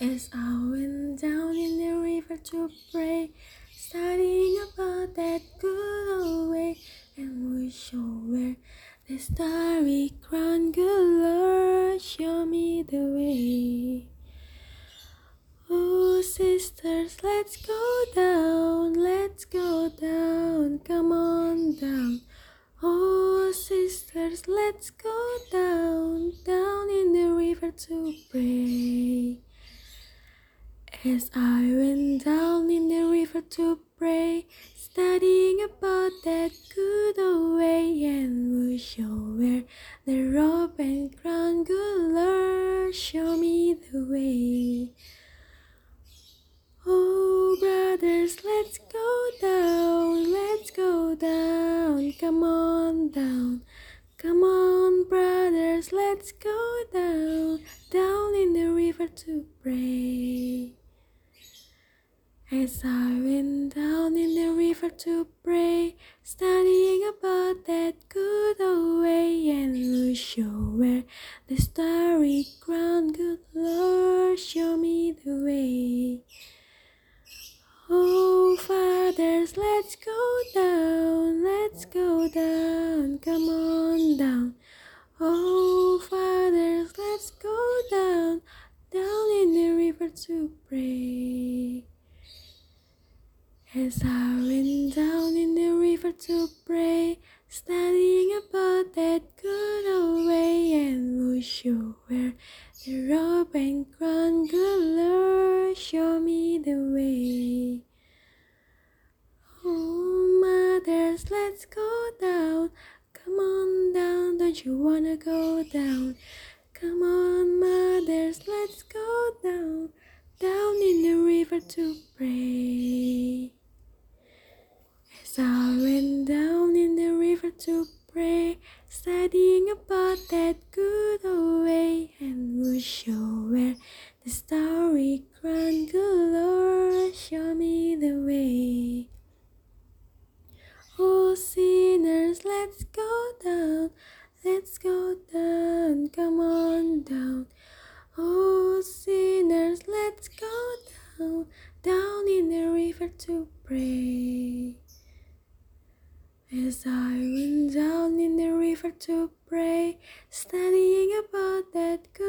As I went down in the river to pray, studying about that good old way, and we show where the starry crown, good Lord, show me the way. Oh, sisters, let's go down, let's go down, come on down. Oh, sisters, let's go down, down in the river to pray. As I went down in the river to pray, studying about that good old way, and would show where the robe and crown, good Lord, show me the way. Oh, brothers, let's go down, let's go down, come on down. Come on, brothers, let's go down, down in the river to pray. As I went down in the river to pray, studying about that good old way, and would show where the starry crown, good Lord, show me the way. Oh, fathers, let's go down, let's go down, come on down. Oh, fathers, let's go down, down in the river to pray. As I went down in the river to pray, studying about that good old way, and would show where the robe and crown, good Lord, show me the way. Oh, mothers, let's go down. Come on down, don't you wanna go down? Come on, mothers, let's go down, down in the river to pray. To pray, studying about that good old way, and we'll show where the starry crown, good Lord, show me the way. Oh, sinners, let's go down, let's go down, come on down. Oh, sinners, let's go down, down in the river to pray. As I went down in the river to pray, studying about that good